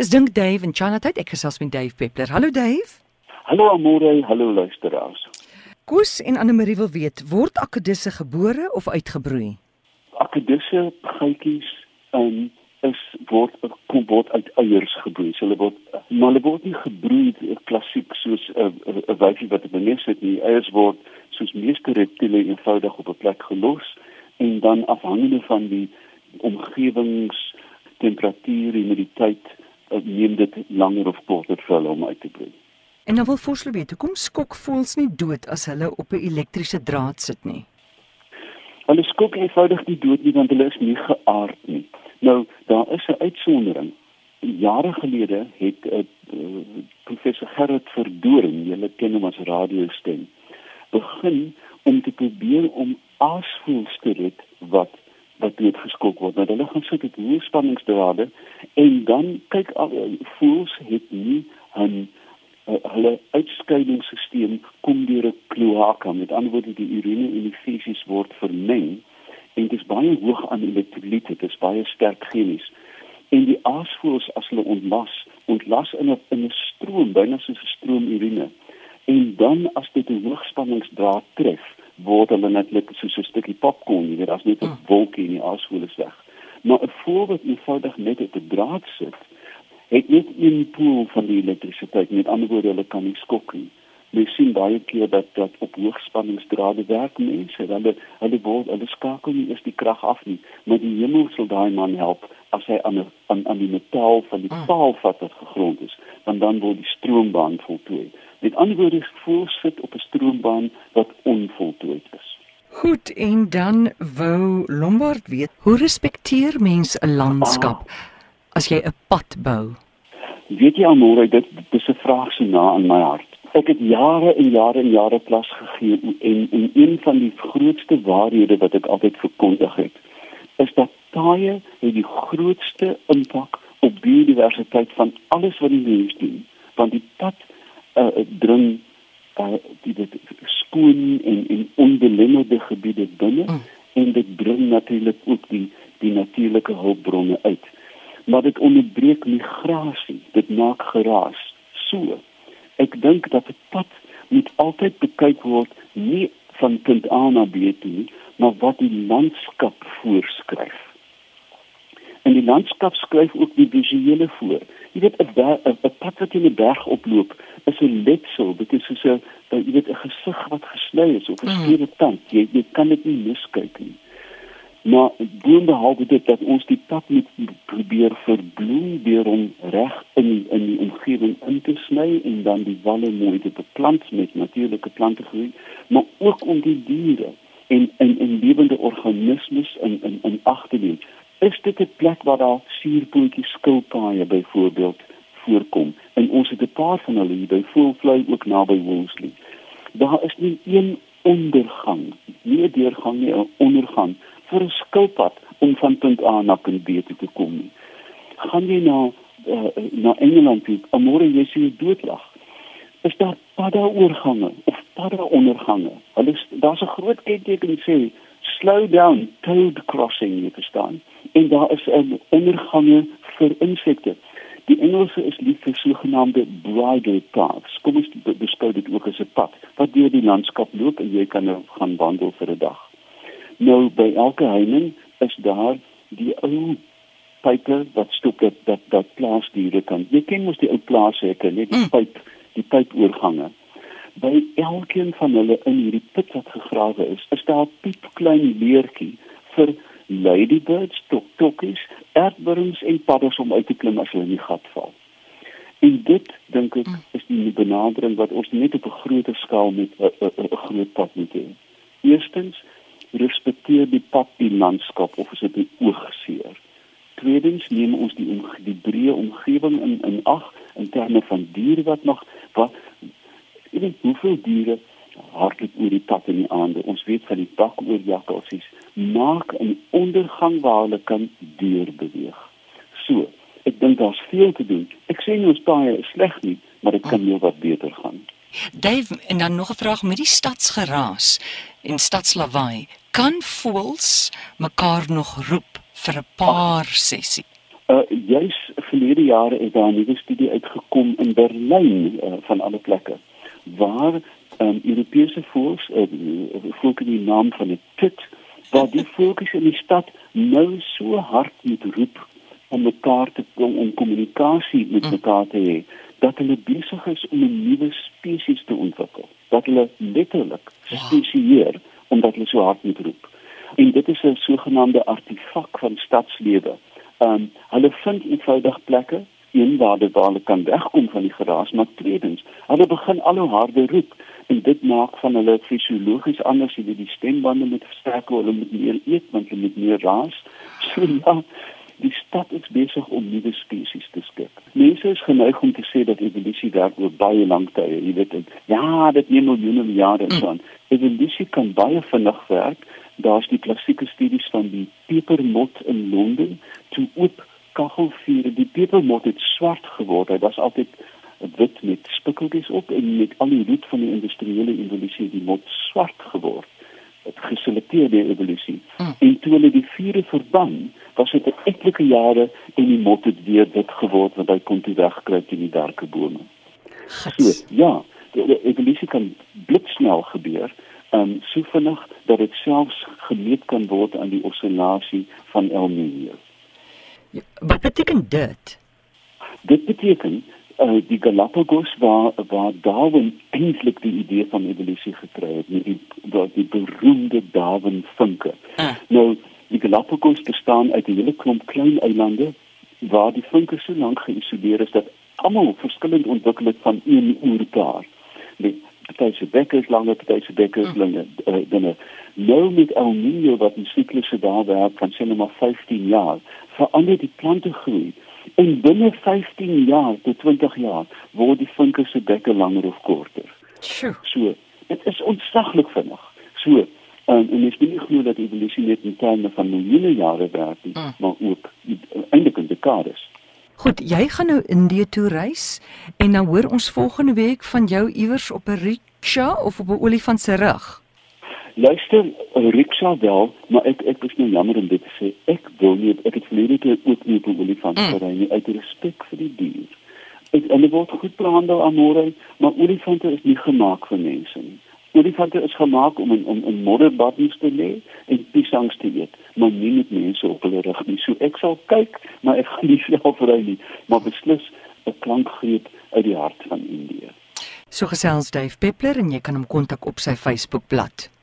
Dis dink Dave en Chanatheid. Ek gesels met Dave Peppler. Hallo Dave. Hallo Amore, hallo luisteraars. Koos en Anne-Marie wil weet, word akedisse gebore of uitgebroei? Akedisse geitjies um, is word kom word uit eiers gebroei. So hulle word maar hulle word nie gebroei klassiek soos 'n uh, 'n wyfie wat in 'n nes sit nie. Eiers word soos meeste reptiele eenvoudig op 'n plek gelos en dan afhangende van die omgewings temperatuur humiditeit uh, neem dit langer of korter vir hulle om uit te broei. En dan wil Vosloo weet, hoekom skok voels nie dood as hulle op 'n elektriese draad sit nie? Hulle skok eenvoudig nie dood nie want hulle is nie geaard nie. Nou, daar is 'n uitsondering. Jare gelede het 'n uh, eh, uh, professor Gerrit Verdoring, julle ken hom as radiostem, begin om te probeer om aasvoëls te red wat wat dood geskok word. Nou hulle gaan sit met hoë spanningsdrade en dan kyk al voëls het nie 'n uh, hulle uitskeidingsstelsel kom deur 'n kloaka. Met ander woorde die urine en die fesies word vermeng en dit is baie hoog aan elektrolyte dit is baie sterk chemies en die aasvoëls as hulle ontlas ontlas in 'n in 'n stroom byna soos 'n stroom urine. En dan as dit 'n hoogspanningsdraad tref word hulle netlik soos 'n stukkie popcorn jy weet as net 'n hmm. wolkie in die aasvoël is weg maar 'n voël wat eenvoudig net op 'n draad sit het net een pool van die elektrisiteit. Met ander woorde, hulle kan nie skok nie. Mens sien baie keer dat dat op hoogspanningsdrade werk mense, hulle hulle word hulle skakel nie eers die krag af nie, maar die hemel sal daai man help as hy aan aan aan die metaal van die ah. paal vat wat gegrond is, want dan word die stroombaan voltooi. Met ander woorde, voel sit op 'n stroombaan wat onvoltooid is. Goed, en dan wou Lombard weet, hoe respekteer mense 'n landskap? Ah as jy 'n pad bou? Weet jy almore dit dis 'n vraag so na aan my hart. Ek het jare en jare en jare klas gegee en en een van die grootste waarhede wat ek altyd verkondig het, is dat taaie het die grootste impak op biodiversiteit van alles wat die mens doen. Want die pad uh, dring uh, die dit skoon en en onbelemmerde gebiede binne mm. en dit bring natuurlik ook die die natuurlike hulpbronne uit maar dit onderbreek migrasie dit maak geraas so ek dink dat die pad moet altyd bekyk word nie van punt A na B toe maar wat die landskap voorskryf. En die landskap skryf ook die visuele voor. Jy weet 'n pad wat in 'n berg oploop is 'n letsel. Dit is soos 'n jy weet 'n gesig wat gesny is of 'n mm. skeure tand. Jy jy kan dit nie miskyk nie. Maar boonbehalwe dit dat ons die pad moet probeer verbloem deur hom reg in die, in die omgewing in te sny en dan die walle mooi te beplant met natuurlike plante groei, maar ook om die diere en en en lewende organismes in in in ag te neem. Is dit 'n plek waar daar suurpootjies skilpaaie byvoorbeeld voorkom en ons het 'n paar van hulle hier by Voelvlei ook naby Woolsley. Daar is nie een ondergang, nie 'n deurgang nie, 'n ondergang vir 'n skilpad om van punt A na punt B te kom nie. Gaan jy na uh, na Engeland toe, amore jy sien jy doodlag. Is daar padda oorgange of padda ondergange? Hulle daar's 'n groot kenteken sê slow down toad crossing jy verstaan. En daar is 'n ondergange vir insekte. Die Engelse is lief vir sogenaamde bridle paths. Kom ons beskou dit ook as 'n pad wat deur die landskap loop en jy kan nou gaan wandel vir 'n dag. Nou by elke heining is daar die ou pype wat stop dat dat dat plaasdiere kan. Jy ken mos die ou plaashekke, net die mm. pyp, die pypoorgange. By elkeen van hulle in hierdie put wat gegrawe is, is daar 'n piep klein leertjie vir ladybirds, tokkies, aardwurms en padders om uit te klim as hulle in die gat val. En dit dink ek mm. is die benadering wat ons net op 'n groter skaal met 'n groot pad moet hê. Eerstens respekteer die pad die landskap of is dit die oogseer. Tweedens neem ons die om, die breë omgewing in in ag in terme van diere wat nog wat ek weet hoeveel diere hardloop oor die pad in die aande. Ons weet van die bakoorjakkalsies maak 'n ondergang waar hulle kan deur beweeg. So, ek dink daar's veel te doen. Ek sê nie ons paai is sleg nie, maar dit kan heelwat beter gaan. Dave, en dan nog 'n vraag met die stadsgeraas en stadslawaai kan voels mekaar nog roep vir 'n paar sessie. Uh juis verlede jare het daar 'n nuwe studie uitgekom in Berlyn uh, van alle plekke waar um, Europese voëls uh, volgens die naam van 'n tit waar die voëls in die stad nou so hard moet roep om mekaar te kom om kommunikasie met mm. mekaar te hê dat hulle besig is om 'n nuwe spesies te ontwikkel dat hulle letterlik spesieer omdat hulle so hard moet roep en dit is 'n sogenaamde artefak van stadslewe. Ehm um, hulle vind eenvoudig plekke een waar dit waar hulle kan wegkom van die geraas maar tweedens hulle begin al hoe harder roep en dit maak van hulle fisiologies anders hulle die stembande moet versterk hulle moet meer eet want hulle moet meer raas. So ja die stad is besig om nuwe spesies te skep. Mense is geneig om te sê dat evolusie werk oor baie lang tye jy weet ja dit neem miljoene jare so aan evolusie kan baie vinnig werk. Daar's die klassieke studies van die pepermot in Londen. Toe oop kachelvuur die pepermot het swart geword. Dit was altyd wit met spikkeltjies op en met al die roet van die industriële evolusie die mot swart geword. Het geselekteerde evolusie hmm. en toe hulle die vure verban was dit etlike jare en die mot het weer wit geword want hy kon toe wegkruip in die darke bome so ja die evolusie kan blitsnel gebeur um, so vinnig dat dit selfs gemeet kan word aan die oscillasie van El Niño. Ja, wat beteken dit? Dit beteken uh, die Galapagos waar waar Darwin eintlik die idee van evolusie gekry het met die wat die beroemde Darwin vinke. Ah. Nou die Galapagos bestaan uit 'n hele klomp klein eilande waar die vinke so lank geïsoleer is dat almal verskillend ontwikkel het van een oor paar. Die party se bekke is langer, party se bekke is langer uh, dinge. Nou met El Niño wat die siklusse daar werk van sê net maar 15 jaar, verander die plante groei. En binne 15 jaar tot 20 jaar word die vinke se bekke langer of korter. Sjoe. So, dit is ontsaglik vinnig. So, um, en ek sien nie glo dat evolusie net in terme van miljoene jare werk nie, mm. maar ook eintlik in dekades. Goed, jy gaan nou Indië toe reis en dan hoor ons volgende week van jou iewers op 'n rickshaw of op 'n olifant se rug. Luister, 'n rickshaw wel, maar ek ek is nou jammer om dit te sê. Ek wil nie ek het verlede keer ook nie op 'n olifant mm. gery nie uit respek vir die dier. Ek en dit word goed behandel aan môre, maar olifante is nie gemaak vir mense nie. Olifante is gemaak om in om in modderbaddens te lê en piesangs te eet, maar nie met mense op hulle rug nie. So ek sal kyk, maar ek gaan nie self ry nie, maar beslis 'n klankgreep uit die hart van Indië. So gesels Dave Peppler en jy kan hom kontak op sy Facebook bladsy.